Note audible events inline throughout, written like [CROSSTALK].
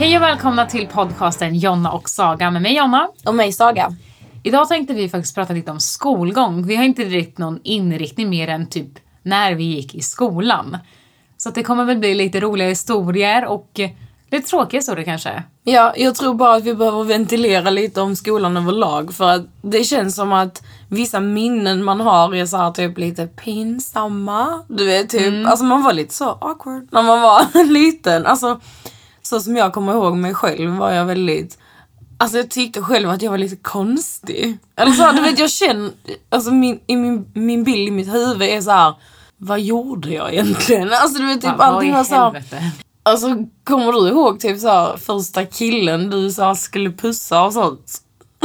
Hej och välkomna till podcasten Jonna och Saga med mig Jonna. Och mig Saga. Idag tänkte vi faktiskt prata lite om skolgång. Vi har inte direkt någon inriktning mer än typ när vi gick i skolan. Så det kommer väl bli lite roliga historier och lite tråkiga historier kanske. Ja, jag tror bara att vi behöver ventilera lite om skolan överlag för att det känns som att vissa minnen man har är så här typ lite pinsamma. Du vet typ, alltså man var lite så awkward när man var [LAUGHS] liten. Alltså så som jag kommer ihåg mig själv var jag väldigt Alltså jag tyckte själv att jag var lite konstig. Eller så du vet jag känner, alltså min, i min, min bild i mitt huvud är så här. Vad gjorde jag egentligen? Alltså du vet typ vad allting var så här? Alltså kommer du ihåg typ så här, första killen du så här, skulle pussa och sånt?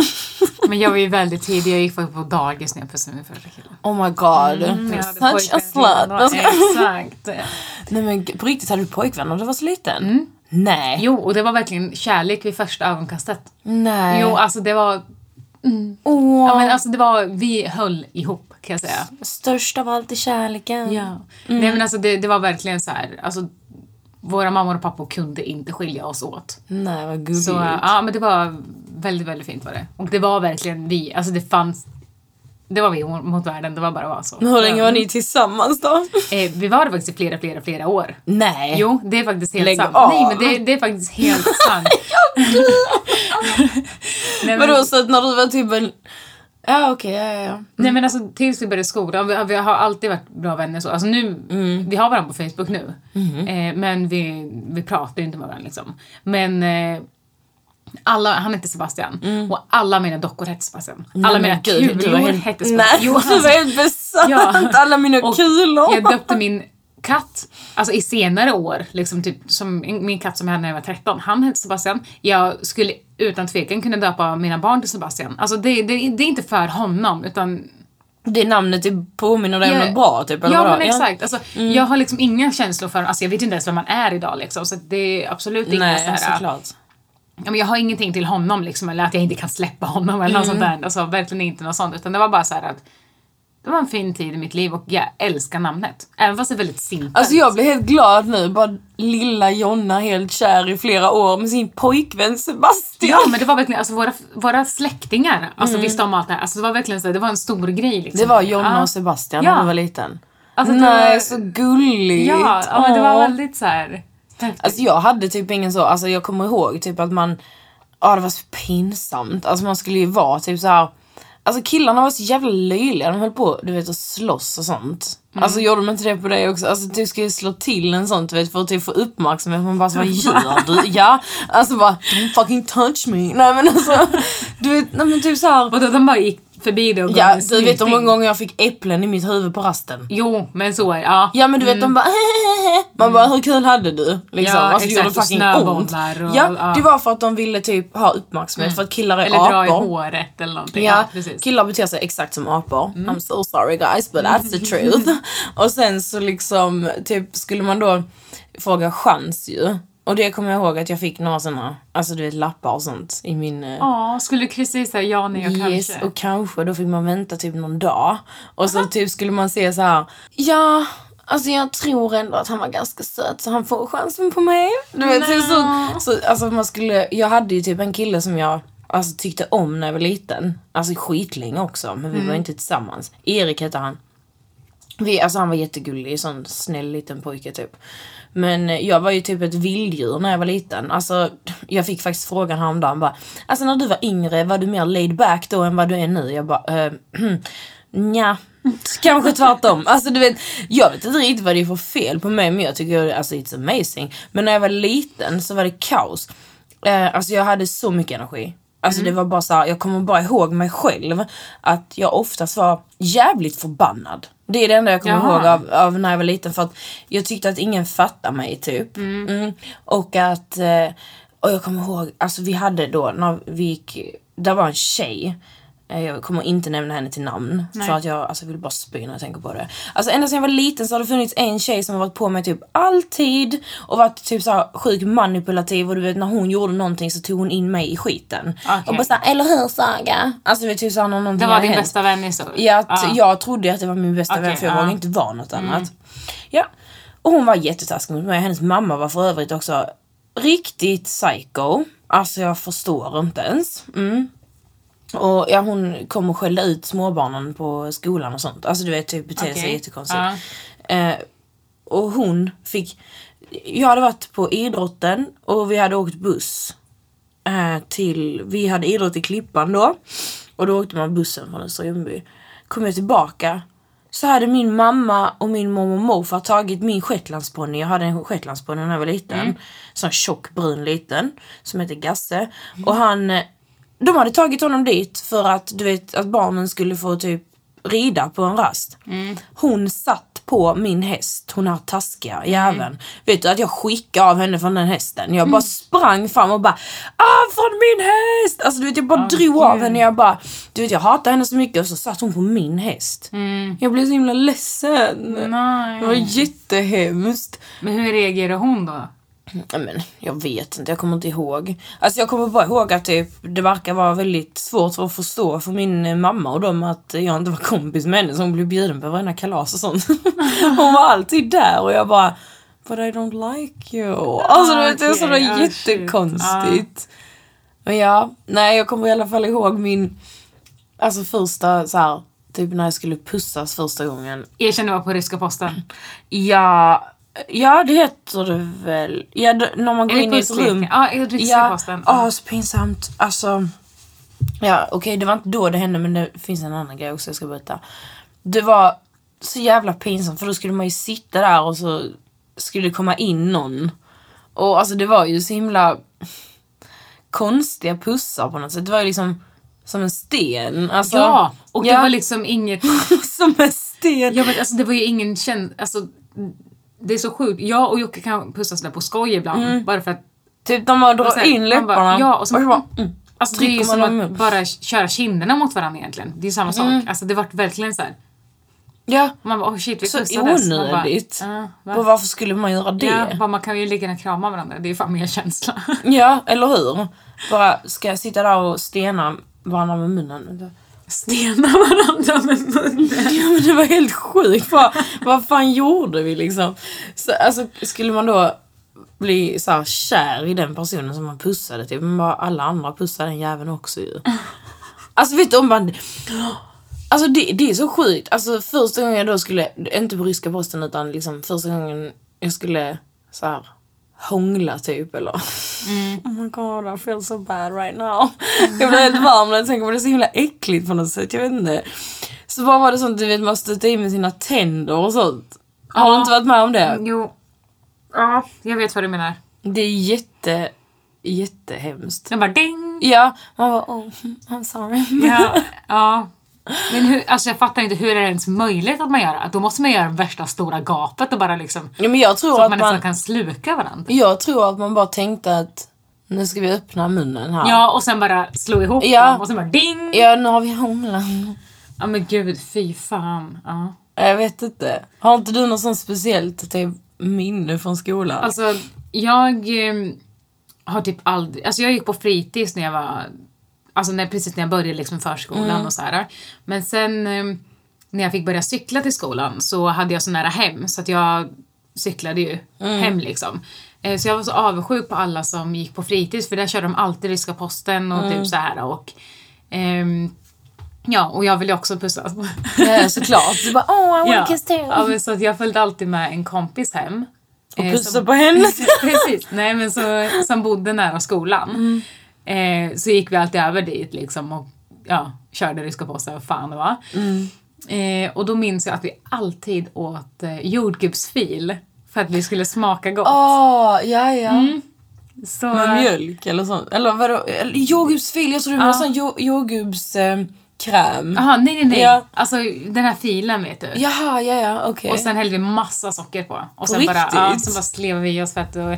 [LAUGHS] Men jag var ju väldigt tidig. Jag gick på dagis när jag pussade min första kille. Oh my god. Mm, Jag hade Such a slut. Exakt. [LAUGHS] Nej men på riktigt, hade du pojkvän när du var så liten? Nej. Mm. Jo, och det var verkligen kärlek vid första ögonkastet. Nej. Jo, alltså det var... Åh, Ja, men alltså det var... Vi höll ihop kan jag säga. Störst av allt är kärleken. Ja. Nej men alltså det, det var verkligen så här. Alltså, våra mammor och pappor kunde inte skilja oss åt. Nej vad gulligt. Så ja, men det var väldigt, väldigt fint var det. Och det var verkligen vi. Alltså det fanns... Det var vi mot världen, det var bara var så. Men hur länge var ni tillsammans då? Eh, vi var det faktiskt i flera, flera, flera år. Nej. Jo, det är faktiskt helt Lägg sant. av. Nej, men det, det är faktiskt helt sant. [LAUGHS] [LAUGHS] Nej, men, Vadå så att när du var typ en... Ja okej, ja ja ja. nej men alltså tills vi började skolan, vi, har- vi har alltid varit bra vänner så. Alltså nu, vi har varandra på Facebook nu. Eh, men vi, vi pratar inte med varandra liksom. Men eh, alla, han hette Sebastian och alla mina dockor hette Sebastian. Alla mina gud, kulor helt- hette Sebastian. Nej, [LAUGHS] du alltså, var helt besatt. Ja. Alla mina och kulor. Jag döpte min katt, alltså i senare år, liksom typ som min katt som jag hade när jag var 13, han hette Sebastian. Jag skulle utan tvekan kunna döpa mina barn till Sebastian. Alltså det, det, det är inte för honom utan Det namnet det påminner dig om något bra typ? Eller Ja vadå? men exakt. Alltså, Jag har liksom inga känslor för, alltså jag vet inte ens vem man är idag liksom. Så det är absolut inga Nej, så här, såklart. Ja, men jag har ingenting till honom liksom, eller att jag inte kan släppa honom eller Mm. något sånt där. Alltså verkligen inte något sånt. Utan det var bara så här att det var en fin tid i mitt liv och jag älskar namnet. Även fast det är väldigt simpelt. Alltså jag blir helt glad nu, bara lilla Jonna helt kär i flera år med sin pojkvän Sebastian. Ja men det var verkligen, alltså våra, våra släktingar alltså, visste om allt det här. Alltså det var verkligen så, det var en stor grej liksom. Mm. Det var Jonna och Sebastian Ja. när du var liten. Alltså, Nej, var- så gulligt. Ja, ja men det var väldigt så här. Alltså jag hade typ ingen så, alltså jag kommer ihåg typ att man, ja det var så pinsamt. Alltså man skulle ju vara typ så här. Alltså killarna var så jävla löjliga, de höll på du vet att slåss och sånt. Alltså gjorde de inte det på dig också? Alltså du skulle slå till en sån du vet för att typ få uppmärksamhet. Man bara så, vad gör du? [LAUGHS] Ja, alltså bara don't fucking touch me. Nej men alltså, du vet, nej men typ så här. Och då de bara gick förbi det och gav Ja, du vet hur många gånger jag fick äpplen i mitt huvud på rasten. Jo, men så är det. Ja. Ja men du vet de bara Man bara hur kul hade du? Liksom. Mm. Ja, alltså, det gjorde exakt, och fucking ont. snöbollar och- ja, ja. det var för att de ville typ ha uppmärksamhet för att killar är Eller dra i apor. håret eller någonting. Ja, Ja, precis. Mm. killar beter sig exakt som apor. I'm so sorry guys but that's the truth. [LAUGHS] och sen så liksom typ skulle man då fråga chans ju. Och det kommer jag ihåg att jag fick några såna, alltså du vet lappar och sånt i min eh, Ja, skulle Kristin säga ja, nej och Yes, kanske? och kanske då fick man vänta typ någon dag. Och så typ skulle man se så här. ja, alltså jag tror ändå att han var ganska söt så han får chansen på mig. Du vet, typ så, så, alltså man skulle, jag hade ju typ en kille som jag alltså, tyckte om när jag var liten. Alltså skitlänge också, men vi var inte tillsammans. Erik hette han. Vi, alltså han var jättegullig, sån snäll liten pojke typ. Men jag var ju typ ett vilddjur när jag var liten. Alltså, jag fick faktiskt frågan häromdagen bara, alltså när du var yngre, var du mer laid back då än vad du är nu? Jag bara, eh, [CLEARS THROAT] nja, [LAUGHS] kanske tvärtom. Alltså du vet, jag vet inte riktigt vad det är för fel på mig, men jag tycker alltså it's amazing. Men när jag var liten så var det kaos. Eh, alltså jag hade så mycket energi. Alltså det var bara så här, jag kommer bara ihåg mig själv att jag oftast var jävligt förbannad. Det är det enda jag kommer Jaha. ihåg av, av när jag var liten för att jag tyckte att ingen fattade mig typ. Mm. Och att, eh, och jag kommer ihåg, alltså vi hade då när vi gick, där var en tjej Jag kommer inte nämna henne till namn Nej. för att jag alltså, vill bara spy när jag tänker på det. Alltså ända sedan jag var liten så har det funnits en tjej som har varit på mig typ alltid och varit typ så här sjukt manipulativ och du vet när hon gjorde någonting så tog hon in mig i skiten. Okej. Och bara såhär, eller hur Saga? Alltså vet typ såhär när någonting Det var din hänt. bästa vän i så? Ja, Ja. jag trodde att det var min bästa Okej, vän för jag ja. Mm. vågade inte vara något annat. Ja. Och hon var jättetaskig mot mig. Hennes mamma var för övrigt också riktigt psycho. Alltså jag förstår inte ens. Mm. Och ja, hon kom och skällde ut småbarnen på skolan och sånt. Alltså du vet, typ beter sig jättekonstigt. Ja. Eh, och hon fick... Jag hade varit på idrotten och vi hade åkt buss. Eh, till... Vi hade idrott i Klippan då. Och då åkte man bussen från Östra Ljungby. Kom jag tillbaka så hade min mamma och min mormor och morfar tagit min shetlandsponny. Jag hade en shetlandsponny när jag var liten. Sån tjock brun liten. Som heter Gasse. Och han... De hade tagit honom dit för att du vet att barnen skulle få typ rida på en rast. Hon satt på min häst, hon här taskiga jäveln. Vet du att jag skickade av henne från den hästen. Jag bara sprang fram och bara av från min häst! Alltså du vet jag bara Åh, drog av Gud. henne. Jag bara, du vet jag hatar henne så mycket och så satt hon på min häst. Jag blev så himla ledsen. Nej. Det var jättehemskt. Men hur reagerade hon då? Men, jag vet inte, jag kommer inte ihåg. Alltså jag kommer bara ihåg att typ, det verkar vara väldigt svårt att förstå för min eh, mamma och dem att jag inte var kompis med henne så hon blev bjuden på varenda kalas och sånt. [LAUGHS] hon var alltid där och jag bara But I don't like you. Alltså det är så okej. Ah, shit. jättekonstigt. Men ja, nej jag kommer i alla fall ihåg min Alltså första så här, typ när jag skulle pussas första gången. Erkänn det var på ryska posten. Ja, ja det heter det väl. Ja, det, när man går in i ett rum. Ja, ryska Ja, så pinsamt. Alltså. Ja, okej det var inte då det hände men det finns en annan grej också jag ska berätta. Det var så jävla pinsamt för då skulle man ju sitta där och så skulle det komma in någon. Och alltså det var ju så himla konstiga pussar på något sätt. Det var ju liksom som en sten. Alltså, Ja, och det ja, var liksom inget... [LAUGHS] som en sten. Ja, men alltså, det var ju ingen känd... Alltså, det är så sjukt. Jag och Jocke kan pussas där på skoj ibland. Bara för att... Typ när man drar så in läpparna. bara- ja, och så- bara, mm. Alltså, det är ju som att upp. bara köra kinderna mot varandra egentligen. Det är ju samma sak. Alltså, det vart verkligen så här. Ja, Man bara, oh shit, vi så pussades. Bara, onödigt. "Ja, va?" och varför skulle man göra det? Ja, Ja, bara, man kan ju lika gärna krama varandra. Det är fan mer känsla. eller hur? Bara, ska jag sitta där och stena varandra med munnen? Stena varandra med munnen. Ja men det var helt sjukt. Vad, vad fan gjorde vi liksom? Så, alltså, skulle man då bli så här kär i den personen som man pussade typ, men bara alla andra pussade den jäveln också ju. Alltså vet du om man... Alltså det, det är så sjukt. Alltså första gången jag då skulle, inte på ryska posten utan liksom första gången jag skulle så här hångla typ eller... [LAUGHS] Oh my god I feel so bad right now. [LAUGHS] Jag blir helt varm när jag tänker på det. Det är så himla äckligt på något sätt. Jag vet inte. Så bara var det sånt du vet man stötte in med sina tänder och sånt. Har du Ja. inte varit med om det? Jo. Ja, jag vet vad du menar. Det är jätte, jättehemskt. Den bara ding! Ja, man bara oh, I'm sorry. Ja, [LAUGHS] ja. Men hur, alltså jag fattar inte hur är det ens möjligt att man gör det? Då måste man göra värsta stora gapet och bara liksom... Ja, men jag tror Så att att man man, nästan kan sluka varandra. jag tror att man bara tänkte att nu ska vi öppna munnen här. Ja, och sen bara slå ihop Ja. dem och sen bara ding! Ja, nu har vi hånglat. Ja men gud, fy fan. Ja. Jag vet inte. Har inte du något sånt speciellt typ, minne från skolan? Alltså, jag eh, har typ aldrig... Alltså jag gick på fritids när jag var... Alltså när, precis när jag började liksom förskolan och så här. Men sen eh, när jag fick börja cykla till skolan så hade jag så nära hem så att jag cyklade ju hem liksom. Eh, så jag var så avundsjuk på alla som gick på fritids för där körde de alltid ryska posten och typ så här och... ehm, ja, och jag ville också pussas. Ja, såklart. Du bara oh I ja. kiss too. ja, men så att jag följde alltid med en kompis hem. Och Eh, pussa som- på henne. [LAUGHS] Precis. Nej men så, som bodde nära skolan. Eh, så gick vi alltid över dit liksom och ja, körde ryska posten, vad fan det var. Eh, och då minns jag att vi alltid åt eh, jordgubbsfil för att vi skulle smaka gott. Åh, ja ja. Mm. så, Med mjölk eller sånt. Eller vadå? Jordgubbsfil, jag tror det var Ja. sån jo- jordgubbskräm. Kräm. Jaha, nej nej nej. Ja. Alltså den här filen vet du. Jaha, ja ja, okej. Och sen hällde vi massa socker på. Och sen På bara, ja, riktigt? sen bara slev vi oss fett. Och,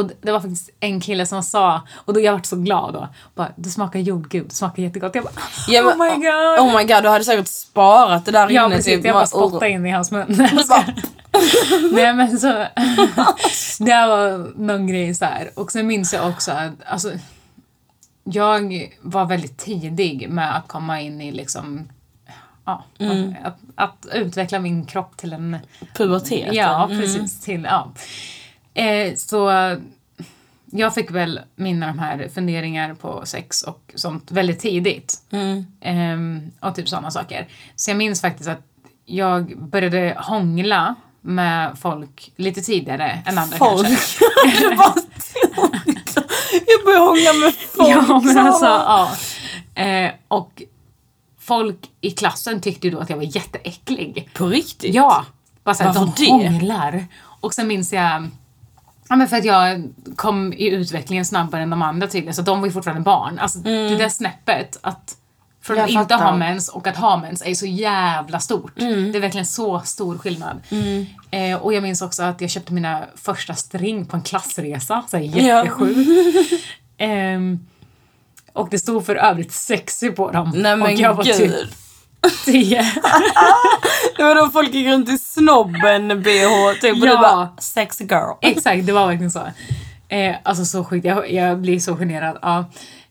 och det var faktiskt en kille som sa, och då jag vart så glad då, bara, det smakar jordgubb, det smakar jättegott. Jag bara, Ja, men- oh my god. Oh my god, du hade säkert sparat det där ja inne. precis, typ. jag bara Man- spottade in i hans mun. [LAUGHS] [LAUGHS] Nej, men så, [LAUGHS] det var någon grej så här. Och sen minns jag också att, alltså, jag var väldigt tidig med att komma in i liksom Ja, Mm. att, att utveckla min kropp till en Puberteten. Ja, Mm. precis. Till, ja. Eh, så jag fick väl mina de här funderingar på sex och sånt väldigt tidigt. Ehm, och typ sådana saker. Så jag minns faktiskt att jag började hångla med folk lite tidigare än andra Folk. [LAUGHS] kanske. Började hångla med [LAUGHS] folk. Ja, men så. alltså, ja. Eh, och folk i klassen tyckte ju då att jag var jätteäcklig. På riktigt? Ja, bara såhär, Varför de det? hånglar. Och sen minns jag Ja men för att jag kom i utvecklingen snabbare än de andra tydligen, så de var ju fortfarande barn. Alltså det där snäppet att från Jag att inte ha mens och att ha mens är ju så jävla stort. Det är verkligen så stor skillnad. Eh, och jag minns också att jag köpte mina första string på en klassresa, så här jättesjukt. [LAUGHS] Ehm, och det stod för övrigt sexy på dem. Nej men och jag var typ 10. [LAUGHS] [LAUGHS] Det var då folk gick runt i snobben bh typ och Ja. du bara sexy girl. Exakt, det var verkligen så. Eh, alltså så sjukt, jag, jag blir så generad. Ja.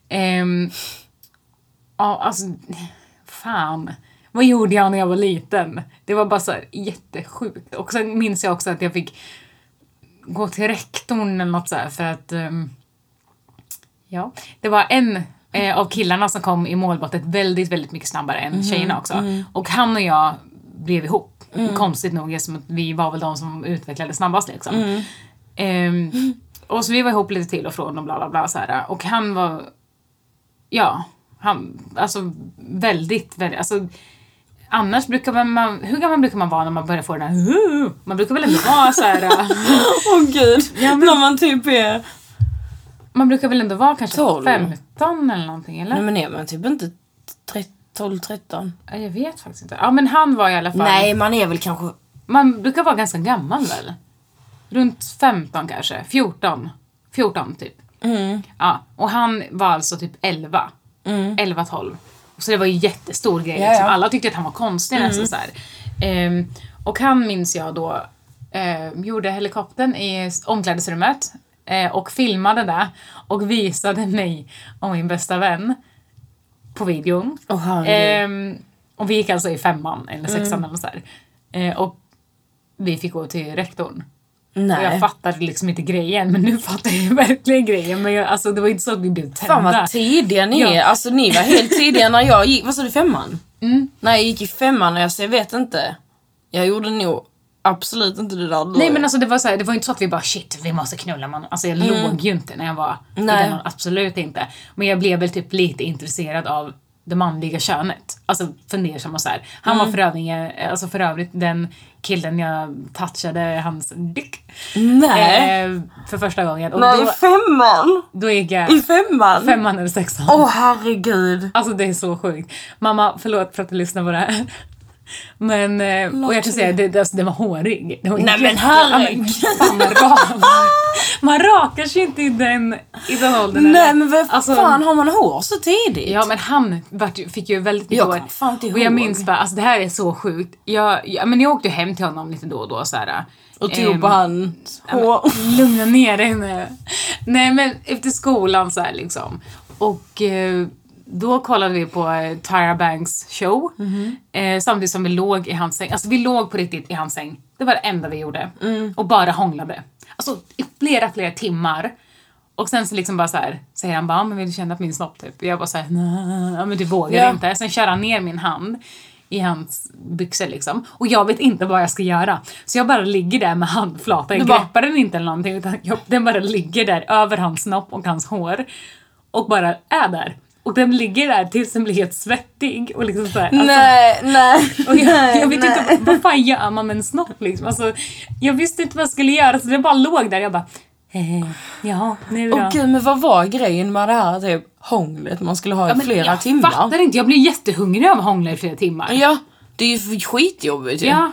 Ehm, ja, alltså, fan. Vad gjorde jag när jag var liten? Det var bara så här jättesjukt. Och sen minns jag också att jag fick gå till rektorn eller något så här för att ehm, Ja, det var en eh, av killarna som kom i målbrottet väldigt, väldigt mycket snabbare än tjejerna också. Och han och jag blev ihop. Konstigt nog eftersom att vi var väl de som utvecklade snabbast liksom. Ehm, och så vi var ihop lite till och från och bla bla bla så här. Och han var, ja, han, alltså väldigt, väldigt, alltså Annars brukar man, man, hur gammal brukar man vara när man börjar få den här Man brukar väl ändå vara så här. [LAUGHS] Åh gud. Ja, men- När man typ är... Man brukar väl ändå vara kanske 12. 15 eller någonting eller? Nej men är man typ inte 12-13? Ja, Jag vet faktiskt inte. Ja men han var i alla fall... Nej man är väl kanske... Man brukar vara ganska gammal väl? Runt 15 kanske. 14. 14 typ. Mm. Ja. Och han var alltså typ 11. 11-12. Så det var ju jättestor grej. Ja, Mm. Liksom. ja. Alla tyckte att han var konstig nästan så. Ehm, och han minns jag då eh, gjorde helikoptern i omklädningsrummet eh, och filmade det och visade mig och min bästa vän på videon. Herregud. Ehm, och vi gick alltså i femman eller sexan eller så. Eh, och vi fick gå till rektorn. Och Nej. jag fattade liksom inte grejen, men nu fattar jag [LAUGHS] verkligen grejen. Men jag, alltså, det var inte så att vi blev tända. Fan vad tidiga ni Ja. är. Alltså ni var helt tidiga när jag gick, vad sa du, femman? När jag gick i femman, alltså, jag vet inte. Jag gjorde nog absolut inte det där då. Nej men alltså det var så här, det var inte så att vi bara shit vi måste knulla man. Alltså jag låg ju inte när jag var Mm. Nej. i den, absolut inte. Men jag blev väl typ lite intresserad av det manliga könet. Alltså fundersam och så här. Han Mm. var för övrigt, alltså för övrigt den killen jag touchade hans dick. Nej. Eh, för första gången. Och Nej, då, femman? då gick jag I femman? femman eller sexan. Åh herregud. Alltså det är så sjukt. Mamma, förlåt för att du lyssnar på det här. Men, eh, och jag kan säga, det, det, alltså, det var hårig. Det var Nej, men jätte- herregud. Ja, men man, rakar, [LAUGHS] man rakar sig inte i den, i den åldern. Nej men vad Alltså, fan har man hår så tidigt? Ja men han fick ju väldigt mycket Jag hår. kommer fan inte Och jag ihåg. minns bara, alltså det här är så sjukt. Jag, jag, men jag åkte ju hem till honom lite då och då så här. Och tog ehm, på hans hår. [LAUGHS] Lugna ner dig nu. Nej men efter skolan så här liksom. Och eh, då kollade vi på eh, Tyra Banks show. Eh, samtidigt som vi låg i hans säng. Alltså vi låg på riktigt i hans säng. Det var det enda vi gjorde. Och bara hånglade. Alltså i flera, flera timmar. Och sen så liksom bara så här, säger han bara, "Ja, men vill du känna på min snopp typ? Jag bara såhär, nej, ja, men du vågar Ja. inte. Sen kör han ner min hand i hans byxor liksom. Och jag vet inte vad jag ska göra. Så jag bara ligger där med handflatan. Jag bara- greppar den inte eller någonting utan jag, den bara ligger där över hans snopp och hans hår. Och bara är där. Och den ligger där tills den blir helt svettig och liksom såhär. Alltså, Nej, nej. [LAUGHS] och jag, nej, jag vet nej. inte, vad fan gör man med en snopp liksom? Alltså, jag visste inte vad jag skulle göra så det bara låg där. Jag bara, eh, ja, nu då. Åh gud men vad var grejen med det här typ hånglet man skulle ha i men flera jag timmar? fattar inte, jag blir jättehungrig av att hångla i flera timmar. Ja, det är ju skitjobbigt ju. Ja.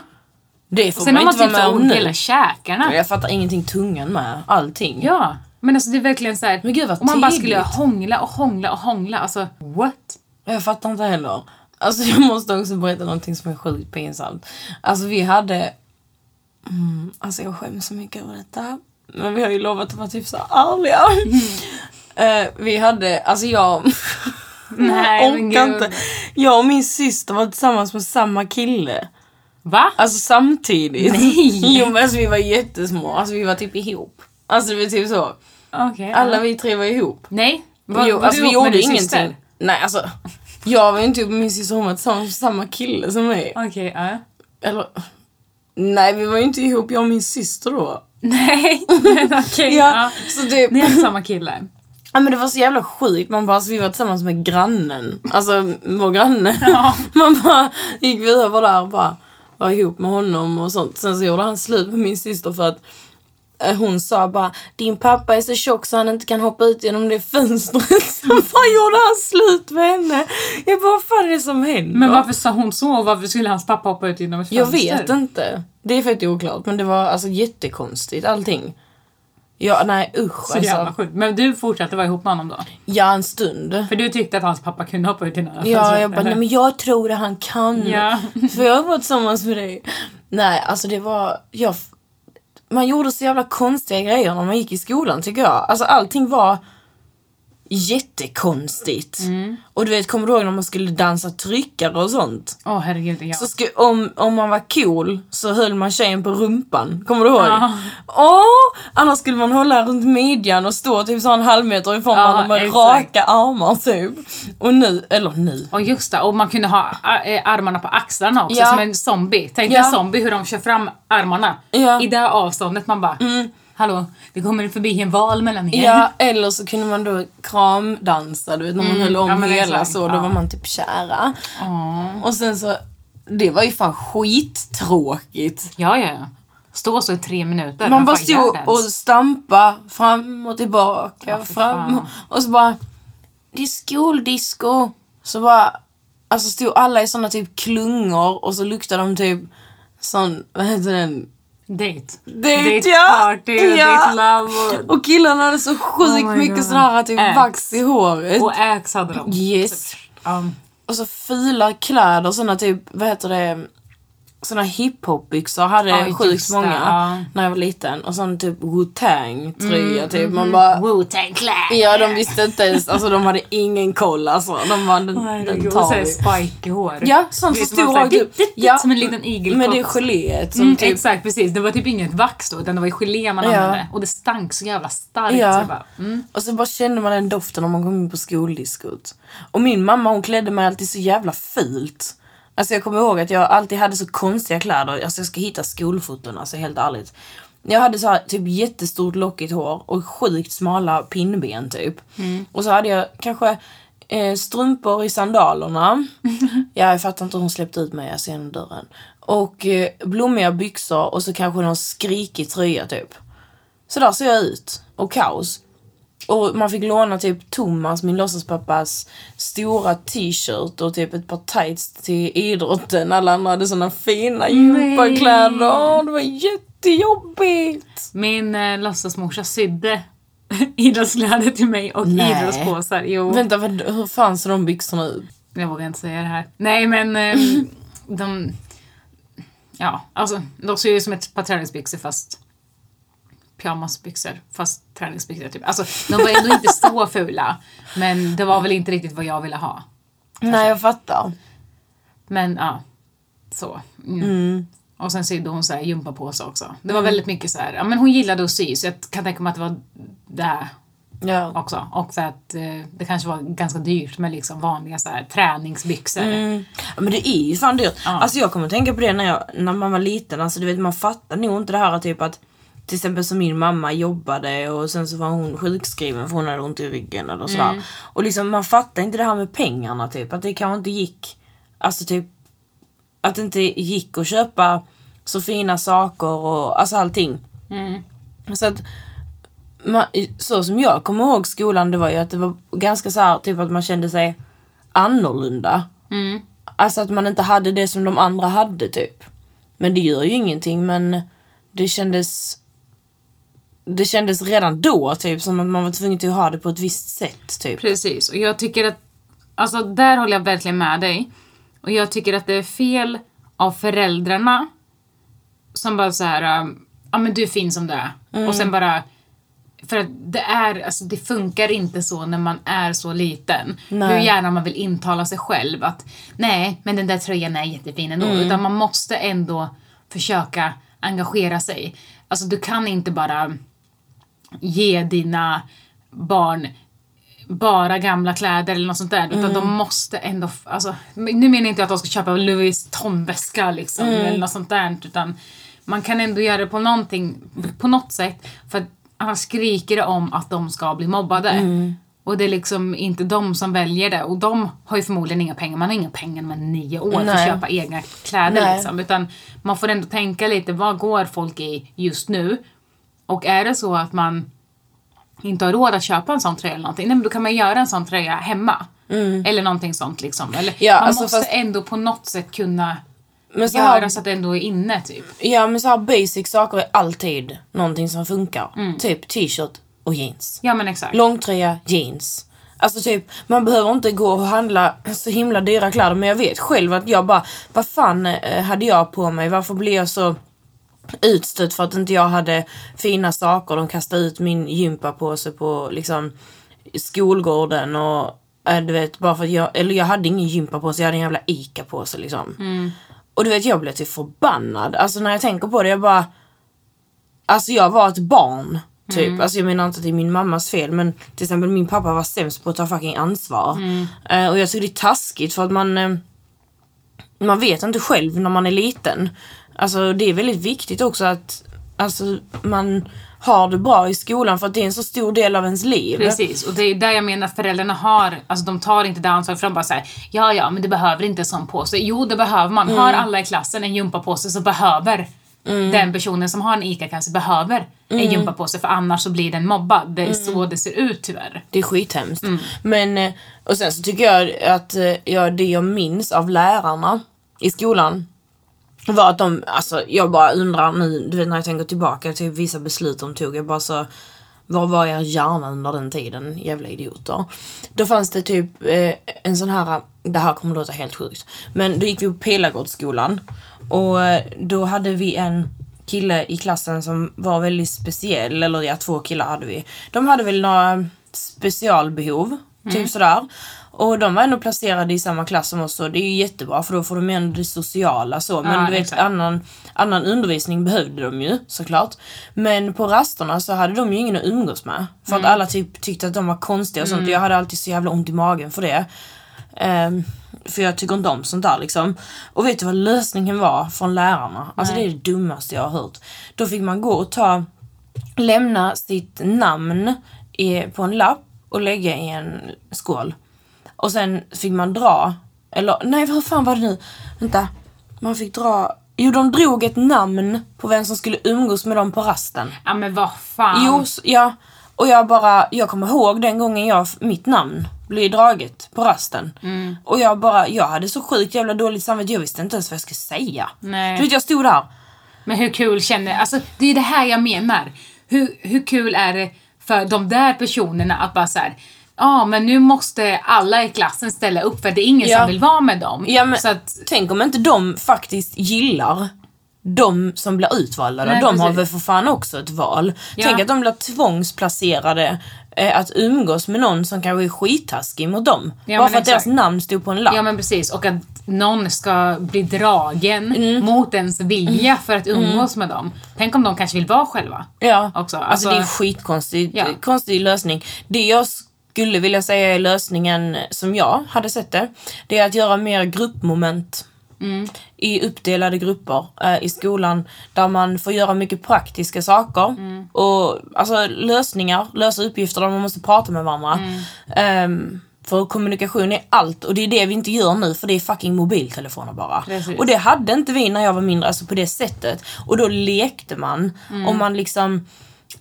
Det får Sen man man inte typ vara med om nu. hela käkarna. Jag fattar ingenting tungan med. Allting. Ja. Men alltså det är verkligen så här. Men gud, vad om man bara tidigt. skulle hångla och hångla och hångla. Alltså what? Jag fattar inte heller. Alltså [LAUGHS] jag måste också berätta någonting som är sjukt pinsamt. Alltså vi hade... Mm, alltså jag skäms så mycket över detta. Men vi har ju lovat att vara typ så ärliga. Eh, vi hade, alltså jag... Nej, jag orkar inte. Jag och min syster var tillsammans med samma kille. Va? Alltså samtidigt. Nej. Jo men alltså vi var jättesmå, alltså vi var typ ihop. Alltså det var typ så. Okej. Alla ja. vi tre var ihop. Nej. Var, jo, var alltså du vi gjorde ingenting. syster? Nej, alltså. Jag var ju inte ihop med min syster, hon var tillsammans med samma kille som mig. Okej, ja. Eller, nej vi var ju inte ihop jag och min syster då. [LAUGHS] Nej, men okej. Ja, så typ. Ni hade samma kille? Ja men det var så jävla sjukt, man bara, alltså, vi var tillsammans med grannen. Alltså vår granne. Ja. [LAUGHS] Man bara gick vi över där och bara var ihop med honom och sånt. Sen så gjorde han slut med min syster för att hon sa bara din pappa är så tjock så han inte kan hoppa ut genom det fönstret. [LAUGHS] Bara gjorde han slut med henne. Jag bara vad fan är det som händer? Men varför sa hon så? Varför skulle hans pappa hoppa ut genom ett Jag fönster? vet inte. Det är fett oklart men det var alltså jättekonstigt allting. Ja, nej usch Så jävla alltså. sjukt. Men du fortsatte vara ihop med honom då? Ja, en stund. För du tyckte att hans pappa kunde hoppa ut genom ett Ja, jag bara, nej men jag tror att han kan. Ja. [LAUGHS] För jag var tillsammans med dig. Nej, alltså det var, jag, man gjorde så jävla konstiga grejer när man gick i skolan tycker jag. Alltså allting var jättekonstigt. Mm. Och du vet, kommer du ihåg när man skulle dansa tryckare och sånt? Åh herregud, ja. Så sku, om, om man var cool så höll man tjejen på rumpan. Kommer du ihåg? Ja. Åh! Annars skulle man hålla runt midjan och stå typ så en halv meter ifrån Ja, varandra med exakt. raka armar typ. Och nu, eller nu. Och just det, och man kunde ha armarna på axlarna också Ja. som en zombie. Tänk Ja. en zombie hur de kör fram armarna i det här avståndet. Man bara, hallå, det kommer förbi en val mellan er. Ja, eller så kunde man då kramdansa, du vet när man höll om ja, hela så, då ja. var man typ kära. Åh. Och sen så, det var ju fan skittråkigt. Ja, ja, ja. Stå så i tre minuter. Man och bara stod och stampa fram och tillbaka, Ja, fram fan. och så bara, det är skoldisco. Så bara, alltså stod alla i såna typ klungor och så luktade de typ sån, vad heter den? Date. Date, ja. party, Ja. date love. Och, Och killarna hade så sjukt Oh my mycket God. sån här typ vax i håret. och Axe hade de. Yes. Um, Och så fila kläder, såna typ, vad heter det, såna hiphop-byxor hade Ja, jag sjukt många ja. när jag var liten. Och sån typ Wu-Tang tröja Mm, typ. Man bara, Wu-Tang Clan. ja de visste inte ens, alltså de hade ingen koll alltså. De bara, den, den Herregud, och tar vi. spike i hår. Ja, sånt är upp. dit, dit, dit, Ja, Som en liten igelkott. med det geléet som Mm, typ, Exakt, precis. Det var typ inget vax då, utan det var ju gelé man Ja. använde. Och det stank så jävla starkt. Ja. Så bara, mm. och så bara kände man den doften när man kom in på skoldiskot. Och min mamma hon klädde mig alltid så jävla fult. Alltså jag kommer ihåg att jag alltid hade så konstiga kläder. Alltså jag ska hitta skolfoton, alltså helt ärligt. Jag hade så här, typ jättestort lockigt hår och sjukt smala pinnben typ. Och så hade jag kanske eh, strumpor i sandalerna. [LAUGHS] ja, jag fattar inte hur hon släppte ut mig alltså genom dörren. Och eh, blommiga byxor och så kanske någon skrikig tröja typ. Så där ser jag ut. Och kaos. Och man fick låna typ Thomas, min låtsaspappas, stora t-shirt och typ ett par tights till idrotten. Alla andra hade såna fina gympakläder. Det var jättejobbigt. Min eh, låtsasmorsa sydde [LAUGHS] idrottskläder till mig och Nej. idrottspåsar. Jo, Vänta, vad, hur fan ser de byxorna ut? jag vågar inte säga det här. Nej men eh, [LAUGHS] de... Ja, alltså de ser ju ut som ett par träningsbyxor fast pyjamasbyxor fast träningsbyxor typ. Alltså de var ändå inte så fula. Men det var väl inte riktigt vad jag ville ha. Nej, jag fattar. Men ja, så. Mm. Mm. Och sen sydde hon så här gympapåse också. Det var väldigt mycket så här, ja men hon gillade att sy så jag kan tänka mig att det var det Ja. också. Och så att eh, det kanske var ganska dyrt med liksom vanliga så här träningsbyxor. Mm. Ja, men det är ju fan dyrt. Alltså jag kommer tänka på det när, jag, när man var liten. Alltså du vet man fattar nog inte det här typ att till exempel som min mamma jobbade och sen så var hon sjukskriven för hon hade ont i ryggen eller sådär. Och liksom man fattar inte det här med pengarna typ. Att det kanske inte gick, alltså typ att det inte gick att köpa så fina saker och alltså allting. Mm. Så att man, så som jag kommer ihåg skolan det var ju att det var ganska så här, typ att man kände sig annorlunda. Mm. Alltså att man inte hade det som de andra hade typ. Men det gör ju ingenting men det kändes det kändes redan då typ som att man var tvungen till att ha det på ett visst sätt typ. Precis, och jag tycker att, alltså där håller jag verkligen med dig. Och jag tycker att det är fel av föräldrarna som bara så här, um, ja men du är fin som du är. Och sen bara, för att det är, alltså det funkar inte så när man är så liten. Nej. Hur gärna man vill intala sig själv att nej, men den där tröjan är jättefin ändå. Utan man måste ändå försöka engagera sig. Alltså du kan inte bara ge dina barn bara gamla kläder eller något sånt där. Utan de måste ändå, alltså, nu menar jag inte att de ska köpa Louis Vuitton-väska liksom eller något sånt där. Utan man kan ändå göra det på någonting, på något sätt. För annars skriker det om att de ska bli mobbade. Och det är liksom inte de som väljer det. Och de har ju förmodligen inga pengar. Man har inga pengar med nio år för att Nej. köpa egna kläder Nej. liksom. Utan man får ändå tänka lite, vad går folk i just nu? Och är det så att man inte har råd att köpa en sån tröja eller någonting, nej men då kan man göra en sån tröja hemma. Eller någonting sånt liksom. Eller Ja, man alltså måste fast- ändå på något sätt kunna Men så göra här, så att det ändå är inne typ. ja, men så här basic saker är alltid någonting som funkar. Mm. Typ t-shirt och jeans. Ja men exakt. Långtröja, jeans. Alltså typ, man behöver inte gå och handla så himla dyra kläder men jag vet själv att jag bara, vad fan eh, hade jag på mig? Varför blev jag så utstött för att inte jag hade fina saker? De kastade ut min gympapåse på liksom skolgården och äh, du vet, bara för att jag, eller jag hade ingen gympapåse, jag hade en jävla ICA-påse liksom. Och du vet, jag blev typ förbannad. Alltså när jag tänker på det, jag bara, Alltså jag var ett barn. Typ. Alltså jag menar inte att det är min mammas fel men till exempel min pappa var sämst på att ta fucking ansvar. Eh, och jag tycker det är taskigt för att man eh, man vet inte själv när man är liten. Alltså det är väldigt viktigt också att alltså, man har det bra i skolan för att det är en så stor del av ens liv. Precis, och det är där jag menar att föräldrarna har, alltså de tar inte det ansvaret för de bara säger ja ja men det behöver inte en sån påse. Jo det behöver man. Har alla i klassen en gympapåse så behöver den personen som har en ICA-kasse behöver en gympapåse för annars så blir den mobbad. Det är så det ser ut tyvärr. Det är skithemskt. Men, eh, och sen så tycker jag att eh, ja, det jag minns av lärarna i skolan var att de, alltså jag bara undrar nu, du vet när jag tänker tillbaka till vissa beslut de tog, jag bara så vad var er hjärna under den tiden, jävla idioter? Då fanns det typ eh, en sån här, det här kommer låta helt sjukt, men då gick vi på Pelagårdsskolan och eh, då hade vi en kille i klassen som var väldigt speciell, eller ja, två killar hade vi. De hade väl några specialbehov, typ sådär. Och de var ändå placerade i samma klass som oss och det är ju jättebra för då får de ändå det sociala så. Men Ja, du vet exakt. annan, annan undervisning behövde de ju såklart. Men på rasterna så hade de ju ingen att umgås med. För Mm. att alla typ tyckte att de var konstiga och sånt och jag hade alltid så jävla ont i magen för det. Ehm, för jag tycker inte om sånt där liksom. Och vet du vad lösningen var från lärarna? Alltså det är det dummaste jag har hört. Då fick man gå och ta, lämna sitt namn i, på en lapp och lägga i en skål. Och sen fick man dra, eller nej vad fan var det nu? Vänta. Man fick dra, jo de drog ett namn på vem som skulle umgås med dem på rasten. Ja men vad fan. Jo, ja. Och jag bara, jag kommer ihåg den gången jag, mitt namn blev draget på rasten. Mm. Och jag bara, jag hade så sjukt jävla dåligt samvete, jag visste inte ens vad jag skulle säga. Nej. Du vet jag stod där. Men hur kul känner, alltså det är det här jag menar. Hur, hur kul är det för de där personerna att bara såhär, ja men nu måste alla i klassen ställa upp för det är ingen Ja. som vill vara med dem. Ja, men Så att, tänk om inte de faktiskt gillar de som blir utvalda. Nej, de har precis. väl för fan också ett val. Ja. Tänk att de blir tvångsplacerade eh, att umgås med någon som kanske är skittaskig mot dem. Ja, Bara för att exakt. deras namn stod på en lapp. ja men precis, och att någon ska bli dragen Mm. mot ens vilja för att umgås med dem. Tänk om de kanske vill vara själva. Ja, också. alltså, Alltså- det är skitkonstigt. Ja. Konstig lösning. Det jag skulle vilja säga är lösningen som jag hade sett det. Det är att göra mer gruppmoment. Mm. I uppdelade grupper eh, i skolan där man får göra mycket praktiska saker. Mm. Och alltså lösningar, lösa uppgifter där man måste prata med varandra. Mm. Ehm, för kommunikation är allt och det är det vi inte gör nu för det är fucking mobiltelefoner bara. Precis. Och det hade inte vi när jag var mindre, alltså på det sättet. Och då lekte man Mm. och man liksom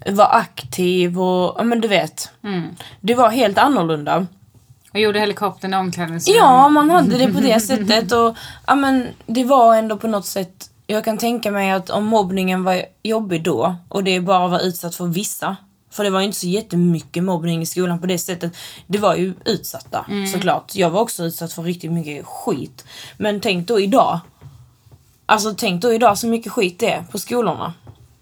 var aktiv och, ja men du vet. Mm. Det var helt annorlunda. Och gjorde helikoptern i omklädningsrummet. Ja, man hade det på det [LAUGHS] sättet och ja men det var ändå på något sätt jag kan tänka mig att om mobbningen var jobbig då och det bara var utsatt för vissa för det var ju inte så jättemycket mobbning i skolan på det sättet. Det var ju utsatta såklart. Jag var också utsatt för riktigt mycket skit. Men tänk då idag. Alltså tänk då idag så mycket skit det är på skolorna.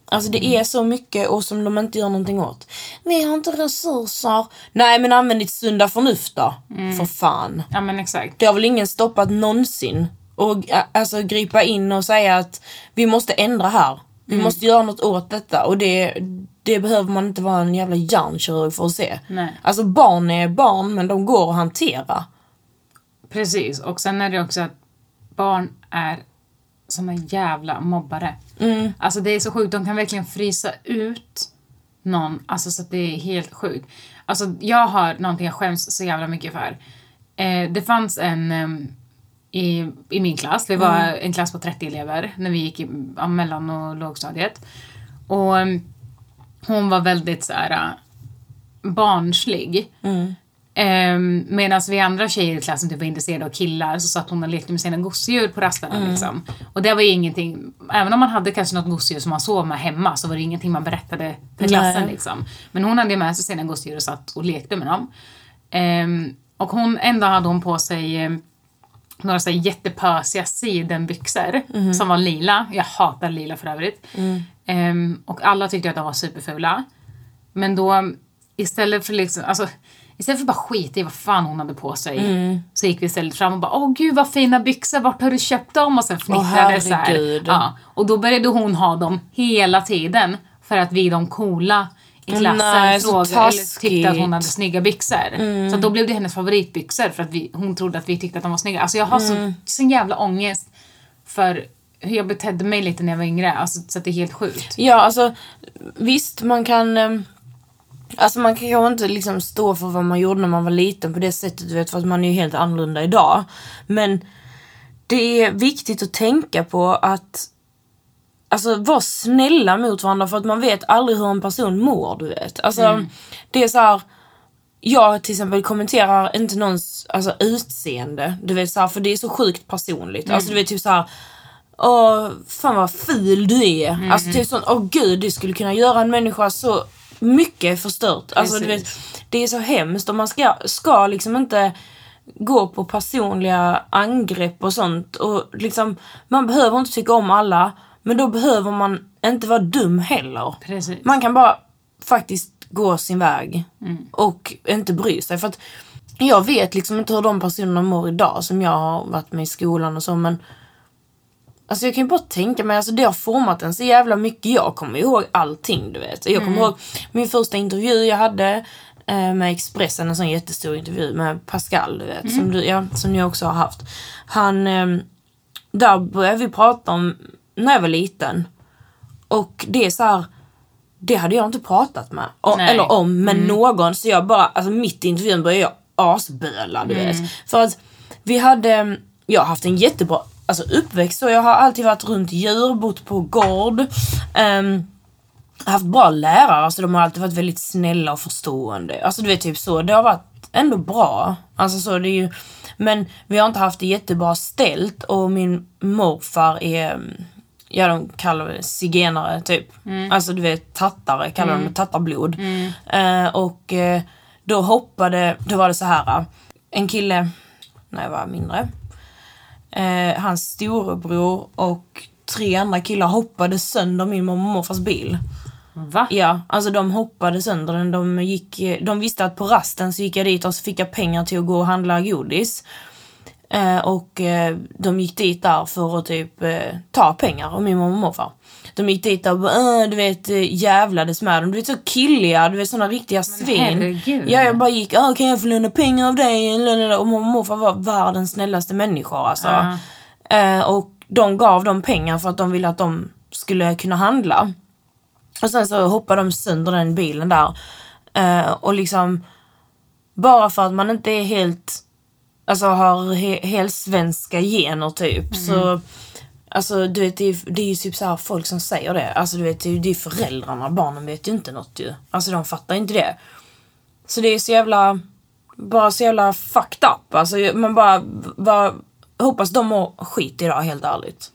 Alltså det är så mycket och som de inte gör någonting åt. Vi har inte resurser. Nej men använd ditt sunda förnuft då. För fan. Ja men exakt. Det har väl ingen stoppat någonsin. Och alltså gripa in och säga att vi måste ändra här. Vi måste göra något åt detta och det, det behöver man inte vara en jävla hjärnkirurg för att se. Nej. Alltså barn är barn men de går att hantera. Precis, och sen är det också att barn är såna jävla mobbare. Mm. Alltså det är så sjukt, de kan verkligen frysa ut någon, alltså så att det är helt sjukt. Alltså jag har någonting jag skäms så jävla mycket för. Eh, det fanns en em, i, i min klass, vi var en klass på 30 elever när vi gick i ja, mellan och lågstadiet. Och em, hon var väldigt så här äh, barnslig. Um, Medan vi andra tjejer i klassen typ var intresserade av killar så satt hon och lekte med sina gosedjur på rasterna. Liksom. Och det var ju ingenting, även om man hade kanske något gosedjur som man sov med hemma så var det ingenting man berättade för klassen. Liksom. Men hon hade med sig sina gosedjur och satt och lekte med dem. Ehm, och hon, en dag hade hon på sig eh, några så här jättepösiga sidenbyxor som var lila. Jag hatar lila för övrigt. Ehm, och alla tyckte att de var superfula. Men då istället för liksom, alltså Istället för att bara skita i vad fan hon hade på sig så gick vi istället fram och bara åh gud vad fina byxor, vart har du köpt dem? Och sen fnittrade så här. Ja, och då började hon ha dem hela tiden för att vi de coola i klassen Nej, så frågade eller tyckte att hon hade snygga byxor. Så att då blev det hennes favoritbyxor för att vi, hon trodde att vi tyckte att de var snygga. Alltså jag har så, sån jävla ångest för hur jag betedde mig lite när jag var yngre. Alltså, så att det är helt sjukt. Ja, alltså visst man kan... Alltså man kan ju inte liksom stå för vad man gjorde när man var liten på det sättet, du vet, för att man är ju helt annorlunda idag. Men det är viktigt att tänka på att Alltså vara snälla mot varandra för att man vet aldrig hur en person mår, du vet. Alltså det är så här. Jag till exempel kommenterar inte någons alltså, utseende, du vet så här, för det är så sjukt personligt. Alltså du vet typ så här. Åh, fan vad ful du är. Alltså typ sånt, åh gud, det skulle kunna göra en människa så mycket förstört. Alltså du vet, det är så hemskt och man ska, ska liksom inte gå på personliga angrepp och sånt. Och liksom, man behöver inte tycka om alla, men då behöver man inte vara dum heller. Precis. Man kan bara faktiskt gå sin väg och inte bry sig. För att jag vet liksom inte hur de personerna mår idag som jag har varit med i skolan och så men Alltså jag kan ju bara tänka mig, alltså det har format en så jävla mycket. Jag kommer ihåg allting du vet. Jag kommer ihåg min första intervju jag hade eh, med Expressen, en sån jättestor intervju med Pascal du vet. Som, du, ja, som ni också har haft. Han, eh, där började vi prata om när jag var liten. Och det är så här. Det hade jag inte pratat med. Nej. eller om med någon. Så jag bara, alltså mitt i intervjun började jag asböla du vet. För att vi hade, jag har haft en jättebra alltså, uppväxt och jag har alltid varit runt djur, bott på gård. Um, haft bra lärare, alltså de har alltid varit väldigt snälla och förstående. Alltså du vet typ så, det har varit ändå bra. Alltså så det är ju, men vi har inte haft det jättebra ställt och min morfar är, mm, ja de kallar det zigenare typ. Alltså du vet tattare kallar de det, tattarblod. Eh, och eh, då hoppade, då var det så här. en kille, när jag var mindre, eh, hans storebror och tre andra killar hoppade sönder min mormor och morfars bil. Va? Ja, alltså de hoppade sönder den. De, gick, de visste att på rasten så gick jag dit och så fick jag pengar till att gå och handla godis. Eh, och eh, de gick dit där för att typ eh, ta pengar av min mormor och morfar. De gick dit och bara, du vet, eh, jävlades med dem. Du vet så killiga, du vet såna riktiga svin. herregud. Ja, jag bara gick, "Ah, kan jag få låna pengar av dig? Och mormor och morfar var världens snällaste människor alltså. Eh, och de gav dem pengar för att de ville att de skulle kunna handla. Och sen så hoppade de sönder den bilen där. Eh, och liksom, bara för att man inte är helt, alltså har he, helt svenska gener typ. Så, alltså du vet det är, det är ju typ så här folk som säger det. Alltså du vet det är ju föräldrarna, barnen vet ju inte något ju. Alltså de fattar inte det. Så det är så jävla, bara så jävla fucked up. Alltså man bara, bara hoppas de mår skit idag helt ärligt.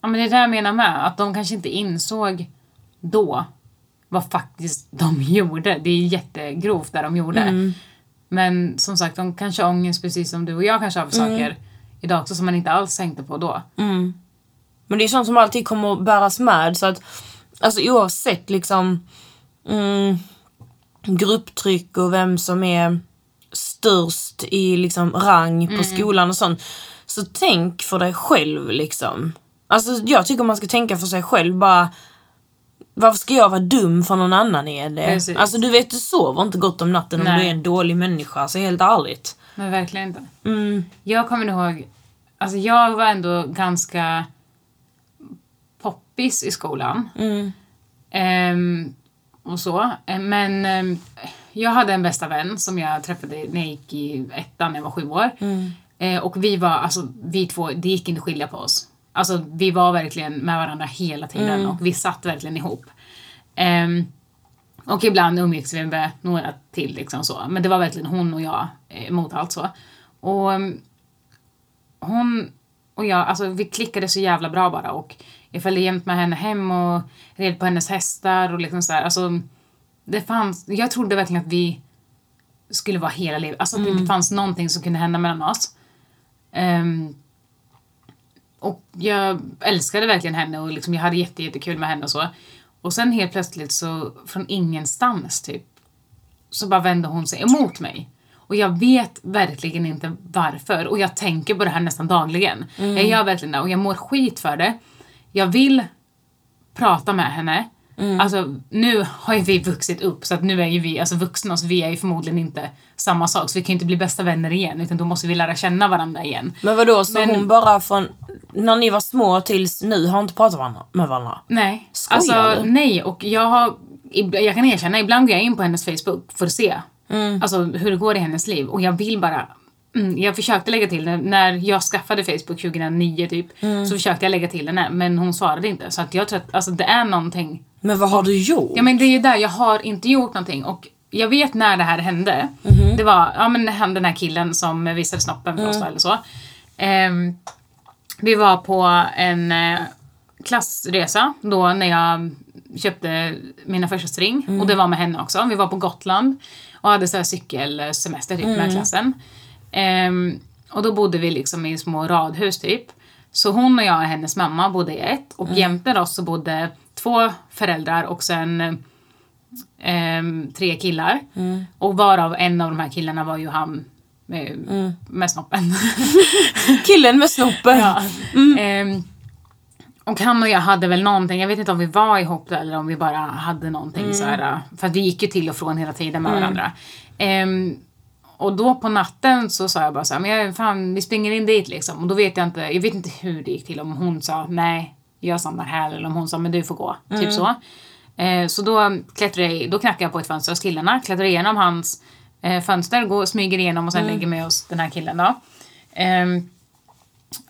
Ja, men det är det jag menar med. Att de kanske inte insåg då vad faktiskt de [LAUGHS] gjorde. Det är jättegrovt det de gjorde. Men som sagt, de kanske har ångest precis som du och jag kanske har för saker idag också som man inte alls tänkte på då. Men det är sånt som alltid kommer att bäras med så att alltså oavsett liksom mm, grupptryck och vem som är störst i liksom rang på skolan och sånt. Så tänk för dig själv liksom. Alltså jag tycker man ska tänka för sig själv bara. Varför ska jag vara dum för någon annan är det? Precis. Alltså du vet du sover inte gott om natten om Nej. du är en dålig människa, alltså helt ärligt. Men verkligen inte. Mm. Jag kommer ihåg, alltså jag var ändå ganska poppis i skolan. Mm. Ehm, och så. Eh, Men ehm, jag hade en bästa vän som jag träffade när jag gick i ettan när jag var sju år. Eh, och vi var, alltså vi två, det gick inte att skilja på oss. Alltså vi var verkligen med varandra hela tiden och vi satt verkligen ihop. Ehm, och ibland umgicks vi med några till liksom så. Men det var verkligen hon och jag eh, mot allt så. Och ehm, hon och jag, alltså vi klickade så jävla bra bara och jag följde jämt med henne hem och red på hennes hästar och liksom så här, alltså det fanns, jag trodde verkligen att vi skulle vara hela livet, alltså att det inte fanns någonting som kunde hända mellan oss. Ehm, och jag älskade verkligen henne och liksom jag hade jätte, jättekul med henne och så. Och sen helt plötsligt så från ingenstans typ så bara vände hon sig emot mig. Och jag vet verkligen inte varför. Och jag tänker på det här nästan dagligen. Jag gör verkligen det och jag mår skit för det. Jag vill prata med henne. Alltså nu har ju vi vuxit upp så att nu är ju vi alltså vuxna så vi är ju förmodligen inte samma sak. Så vi kan ju inte bli bästa vänner igen utan då måste vi lära känna varandra igen. Men vadå, så Men- hon bara från när ni var små tills nu har inte pratat varandra, med varandra? Nej. Skojar alltså du? nej och jag har, jag kan erkänna, ibland går jag in på hennes Facebook för att se Mm. alltså, hur det går i hennes liv och jag vill bara Mm, jag försökte lägga till det. När jag skaffade Facebook 2009 typ Mm. så försökte jag lägga till henne men hon svarade inte. Så att jag tror att alltså, det är någonting. Men vad har du gjort? Ja men det är ju där, jag har inte gjort någonting och jag vet när det här hände. Mhm. Det var ja, men han, den här killen som visade snoppen för oss Mm. eller så. Ehm, vi var på en eh, klassresa då när jag köpte mina första string Mm. och det var med henne också. Vi var på Gotland och hade så här cykelsemester typ Mm. med klassen. Ehm, och då bodde vi liksom i små radhus typ. Så hon och jag och hennes mamma bodde i ett och jämte oss så bodde två föräldrar och sen ehm, tre killar. Och varav en av de här killarna var ju han med, med snoppen. [LAUGHS] Killen med snoppen. Ja. Ehm, och han och jag hade väl någonting, jag vet inte om vi var ihop eller om vi bara hade någonting så här. För att vi gick ju till och från hela tiden med varandra. Ehm, och då på natten så sa jag bara så här, men jag, fan vi springer in dit liksom. Och då vet jag inte, jag vet inte hur det gick till. Om hon sa nej, jag stannar här. Eller om hon sa men du får gå. Typ så. Eh, så då jag, då knackade jag på ett fönster hos killarna. Klättrar igenom hans eh, fönster, går, smyger igenom och sen lägger mig hos den här killen då. Ehm,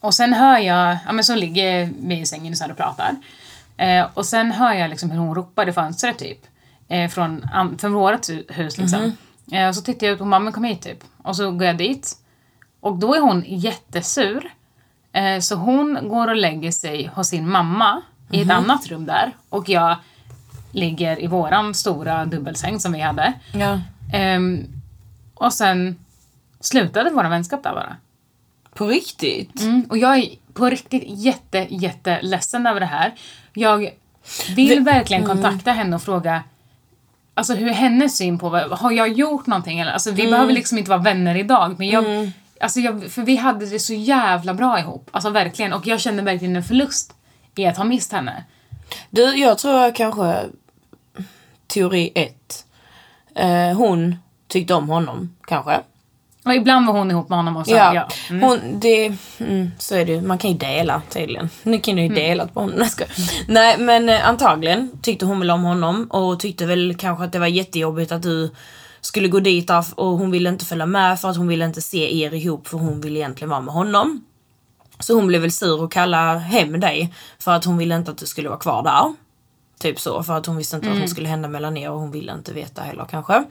och sen hör jag, ja men så ligger vi i sängen så här och pratar. Eh, och sen hör jag liksom hur hon ropar i fönstret typ. Eh, från, från vårt hu- hus liksom. Eh, och så tittar jag ut och mamma kom hit typ. Och så går jag dit. Och då är hon jättesur. Eh, så hon går och lägger sig hos sin mamma i ett annat rum där. Och jag ligger i våran stora dubbelsäng som vi hade. Ja. Ehm, och sen slutade vår vänskap där bara. På riktigt? Mm, och jag är på riktigt jätte, jätte ledsen över det här. Jag vill verkligen kontakta henne och fråga Alltså hur är hennes syn på vad, har jag gjort någonting eller? Alltså vi behöver liksom inte vara vänner idag men jag, alltså jag, för vi hade det så jävla bra ihop. Alltså verkligen och jag kände verkligen en förlust i att ha mist henne. Du, jag tror jag kanske... Teori ett. Eh, hon tyckte om honom, kanske. Och ibland var hon ihop med honom och så, Ja, ja. Mm. hon, det, mm, så är det. Man kan ju dela tydligen. Nu kan du ju dela på honom. Nej, skojar. Nej men eh, antagligen tyckte hon väl om honom och tyckte väl kanske att det var jättejobbigt att du skulle gå dit och hon ville inte följa med för att hon ville inte se er ihop för hon ville egentligen vara med honom. Så hon blev väl sur och kallade hem dig för att hon ville inte att du skulle vara kvar där. Typ så, för att hon visste inte vad som skulle hända mellan er och hon ville inte veta heller kanske.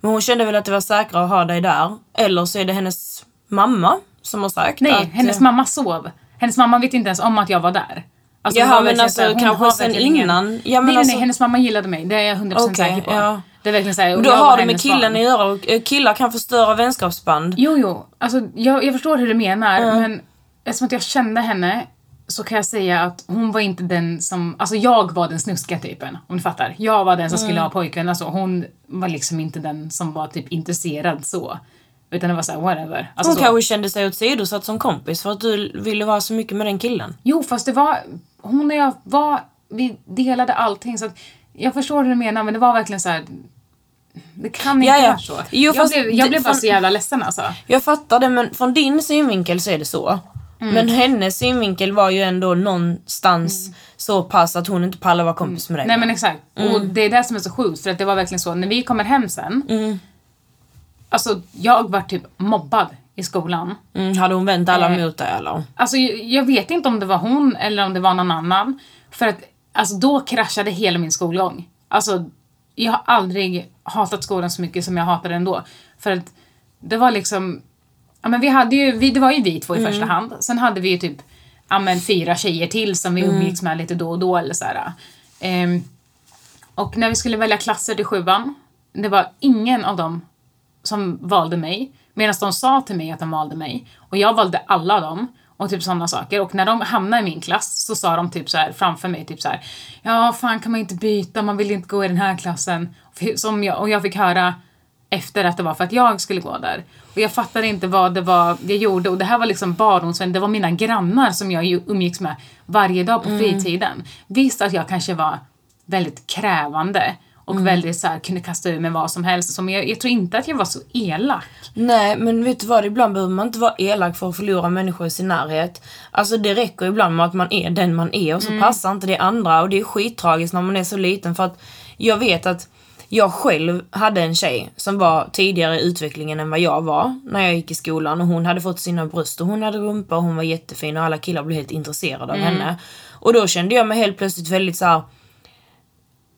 Men hon kände väl att det var säkrare att ha dig där. Eller så är det hennes mamma som har sagt Nej, att... hennes mamma sov. Hennes mamma vet inte ens om att jag var där. Alltså, Jaha, men alltså, kanske sen innan. Ja, men nej, alltså- nej, hennes mamma gillade mig. Det är jag 100% Okej, säker på. ja. Det är verkligen så här, och Då har det med killen barn. att göra och eh, killar kan förstöra vänskapsband. Jo, jo. Alltså, jag, jag förstår hur du menar, men eftersom att jag kände henne så kan jag säga att hon var inte den som... Alltså jag var den snuskiga typen, om du fattar. Jag var den som skulle ha pojken, alltså hon var liksom inte den som var typ intresserad så. Utan det var såhär whatever. Alltså Hon så. kanske kände sig åsidosatt som kompis för att du ville vara så mycket med den killen. Jo, fast det var... Hon och jag var... Vi delade allting så att... Jag förstår hur du menar men det var verkligen så här. Det kan inte Ja, ja. vara så. Jo, jag blev, jag blev bara så jävla ledsen alltså. Jag fattar det men från din synvinkel så är det så. Mm. Men hennes synvinkel var ju ändå någonstans så pass att hon inte pallar vara kompis med dig. Nej men exakt. Mm. Och det är det som är så sjukt för att det var verkligen så när vi kommer hem sen. Alltså jag var typ mobbad i skolan. mm, hade hon vänt alla Eh. mot dig eller? Alltså jag, jag vet inte om det var hon eller om det var någon annan. För att alltså då kraschade hela min skolgång. Alltså jag har aldrig hatat skolan så mycket som jag hatade den då. För att det var liksom, ja men vi hade ju, vi, det var ju vi två i första hand. Sen hade vi ju typ, ja men fyra tjejer till som vi umgicks med lite då och då eller sådär. Ehm, och när vi skulle välja klasser till sjuan, det var ingen av dem som valde mig. Medan de sa till mig att de valde mig. Och jag valde alla dem. Och typ sådana saker. Och när de hamnade i min klass så sa de typ så här framför mig typ så här. Ja, fan kan man inte byta, man vill inte gå i den här klassen. Som jag, och jag fick höra efter att det var för att jag skulle gå där. Och jag fattade inte vad det var jag gjorde. Och det här var liksom barndomsvän, det var mina grannar som jag umgicks med varje dag på fritiden. Visst att jag kanske var väldigt krävande och väldigt så här, kunde kasta ur mig vad som helst. Så, men jag, jag tror inte att jag var så elak. Nej, men vet du vad? Ibland behöver man inte vara elak för att förlora människor i sin närhet. Alltså det räcker ibland med att man är den man är och så Mm. passar inte det andra och det är skittragiskt när man är så liten för att jag vet att jag själv hade en tjej som var tidigare i utvecklingen än vad jag var när jag gick i skolan och hon hade fått sina bröst och hon hade rumpa och hon var jättefin och alla killar blev helt intresserade av Mm. henne. Och då kände jag mig helt plötsligt väldigt så här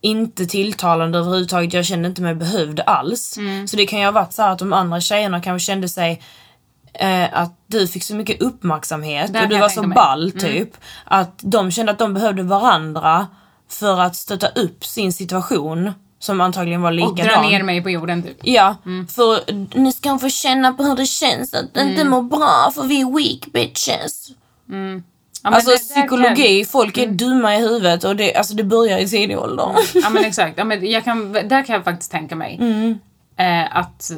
inte tilltalande överhuvudtaget. Jag kände inte mig behövd alls. Mm. Så det kan ju ha varit så att de andra tjejerna kanske kände sig eh, att du fick så mycket uppmärksamhet Där och du var så ball typ. Att de kände att de behövde varandra för att stötta upp sin situation som antagligen var Och dra likadan. ner mig på jorden typ. Ja, för nu ska få känna på hur det känns att inte må bra för vi är weak bitches. Ja, Alltså det- där kan- psykologi, folk är dumma i huvudet och det, alltså, det börjar i tidig ålder. Ja men exakt. Ja, men jag kan, där kan jag faktiskt tänka mig. Mm. Eh, att,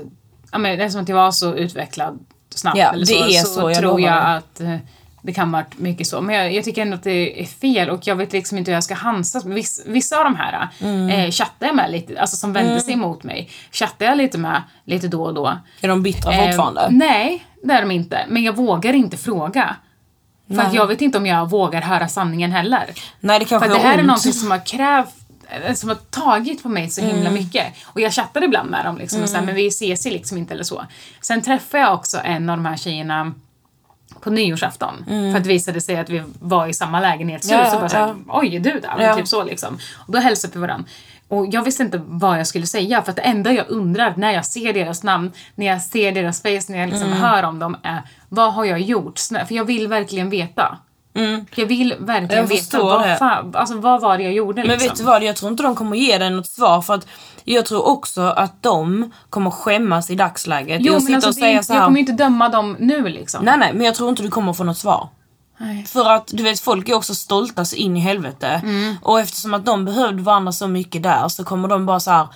ja, men det är som att jag var så utvecklad snabbt. Ja, eller det så, är så, så, jag tror jag dig. att eh, det kan vara mycket så. Men jag, jag tycker ändå att det är fel och jag vet liksom inte hur jag ska handsas med viss, vissa av de här. Mm. Eh, chattar jag med lite, alltså som vände sig emot mig. Chattar jag lite med lite då och då. Är de bittra Eh, fortfarande? nej, det är de inte. Men jag vågar inte fråga. För att jag vet inte om jag vågar höra sanningen heller. Nej det För kanske att det här är ont. någonting som har krävt eh, som har tagit på mig så himla Mm. mycket. Och jag chattar ibland med dem liksom, och så här, men vi ses ju liksom inte eller så. Sen träffade jag också en av de här tjejerna på nyårsafton. För att det visade sig att vi var i samma lägenhetshus Mm. Ja, och bara såhär, ja. oj är du där? Ja. Typ så liksom. Och då hälsade vi varandra. Och jag visste inte vad jag skulle säga för det enda jag undrar när jag ser deras namn, när jag ser deras face, när jag liksom Mm. hör om dem är vad har jag gjort? För jag vill verkligen veta. Jag vill verkligen Mm. Jag veta vad, fan, alltså, vad var det jag gjorde Men liksom. vet du vad, jag tror inte de kommer ge dig något svar för att jag tror också att de kommer skämmas i dagsläget. Jo jag men alltså och säger inte, så jag här, kommer ju inte döma dem nu liksom. Nej nej, men jag tror inte du kommer få något svar. Nej. För att du vet, folk är också stolta så in i helvete. Mm. Och eftersom att de behövde varandra så mycket där så kommer de bara så här.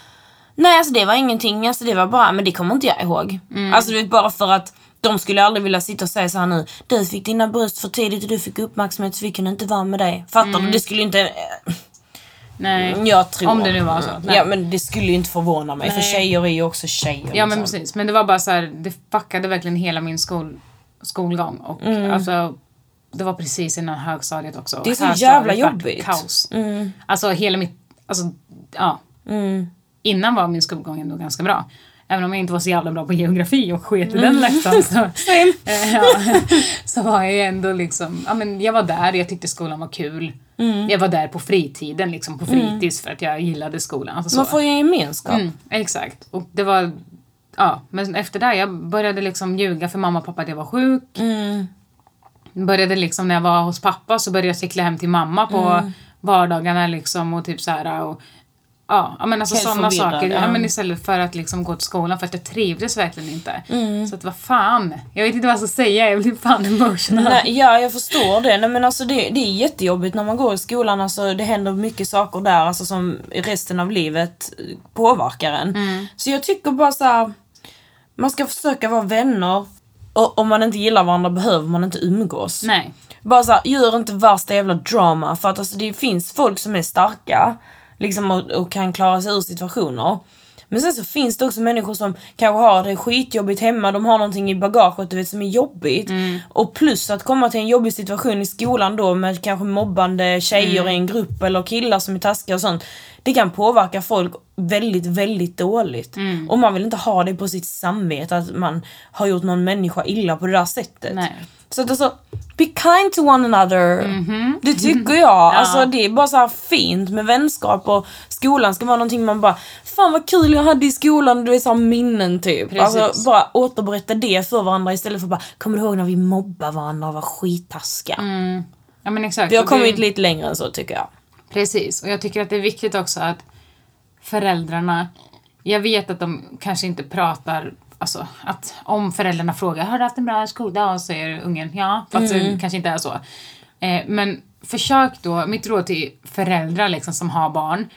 Nej alltså det var ingenting, alltså det var bara, men det kommer inte jag ihåg. Mm. Alltså du vet bara för att de skulle aldrig vilja sitta och säga så här nu. Du fick dina bröst för tidigt och du fick uppmärksamhet så vi kunde inte vara med dig. Fattar Mm. du? Det skulle inte... Nej. Jag tror... Om det nu var så. Nej. Ja men det skulle ju inte förvåna mig för Nej. tjejer är ju också tjejer. Ja men liksom. precis. Men det var bara så här, det fuckade verkligen hela min skol, skolgång. Och alltså, det var precis innan högstadiet också. Mm. Det är så Högstadiet jävla jobbigt. Kaos. Mm. Alltså hela mitt, alltså ja. Mm. Innan var min skolgång ändå ganska bra. Även om jag inte var så jävla bra på geografi och sket i Mm. den läxan så, [LAUGHS] [LAUGHS] eh, ja, så var jag ändå liksom, ja men jag var där, jag tyckte skolan var kul. Mm. Jag var där på fritiden, liksom på fritids för att jag gillade skolan. Alltså så. Man får ju en gemenskap. Mm, exakt. Och det var, ja, men efter det jag började liksom ljuga för mamma och pappa att jag var sjuk. Mm. Började liksom när jag var hos pappa så började jag cykla hem till mamma på Mm. vardagarna liksom och typ så här och Ja, men alltså sådana saker. Ja. men istället för att liksom gå till skolan för att jag trivdes verkligen inte. Mm. Så att vad fan. Jag vet inte vad jag ska säga, jag blir fan emotional. Nej, ja, jag förstår det. Nej, men alltså det, det är jättejobbigt när man går i skolan. Alltså, det händer mycket saker där alltså, som resten av livet påverkar en. Så jag tycker bara så här, Man ska försöka vara vänner. Och om man inte gillar varandra behöver man inte umgås. Nej. Bara så här, gör inte värsta jävla drama. För att alltså, det finns folk som är starka liksom, och, och kan klara sig ur situationer. Men sen så finns det också människor som kanske har det skitjobbigt hemma, de har någonting i bagaget du vet, som är jobbigt. Och plus att komma till en jobbig situation i skolan då med kanske mobbande tjejer i en grupp eller killar som är taskiga och sånt. Det kan påverka folk väldigt, väldigt dåligt. Och man vill inte ha det på sitt samvete att man har gjort någon människa illa på det där sättet. Nej. Så att alltså, be kind to one another. Det tycker jag. [LAUGHS] Alltså det är bara så fint med vänskap och skolan ska vara någonting man bara, fan vad kul jag hade i skolan, du vet såhär minnen typ. Precis. Alltså bara återberätta det för varandra istället för bara, kommer du ihåg när vi mobbade varandra och var skittaskiga? Ja men exakt. Vi har Och det- kommit lite längre än så tycker jag. Precis, och jag tycker att det är viktigt också att föräldrarna, jag vet att de kanske inte pratar, alltså att om föräldrarna frågar har du haft en bra skoldag? Och säger ungen ja, fast det kanske inte är så. Eh, men försök då, mitt råd till föräldrar liksom som har barn,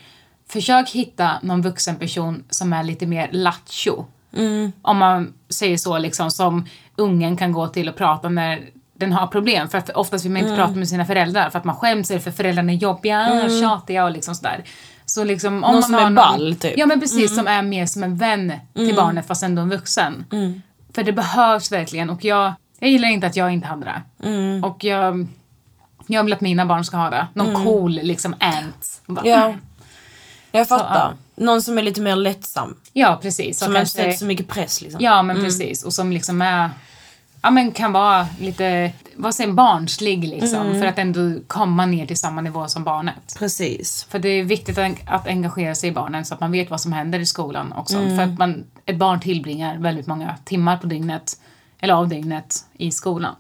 försök hitta någon vuxen person som är lite mer lattjo. Om man säger så liksom som ungen kan gå till och prata när den har problem. För att oftast vill man inte prata med sina föräldrar för att man skäms eller för föräldrarna är jobbiga och tjatiga och liksom sådär. Så liksom om Någon man som har är ball, typ. Ja men precis, som är mer som en vän till barnet fast ändå en vuxen. För det behövs verkligen och jag, jag gillar inte att jag inte hade det. Och jag, jag vill att mina barn ska ha det. Någon cool liksom ant. Bara, Ja. Jag fattar. ja. Någon som är lite mer lättsam. Ja precis. Som inte sätter så mycket press liksom. Ja, men precis. Och som liksom är... Ja, men kan vara lite, vad säger barnslig liksom. För att ändå komma ner till samma nivå som barnet. Precis. För det är viktigt att, engagera sig i barnen så att man vet vad som händer i skolan också. För att man, ett barn tillbringar väldigt många timmar på dygnet, eller av dygnet, i skolan.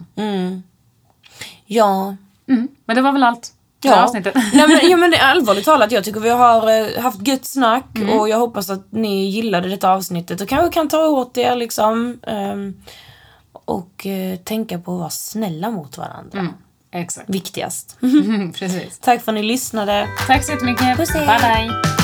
Ja. Mm. Men det var väl allt Ja. avsnittet. Nej, men, ja, men det är allvarligt talat, jag tycker vi har eh, haft gött snack och jag hoppas att ni gillade detta avsnittet och kanske kan ta åt er liksom. ehm, och eh, tänka på att vara snälla mot varandra. Exakt. Viktigast. [LAUGHS] Precis. Tack för att ni lyssnade. Tack så jättemycket. Puss, hej. Bye bye.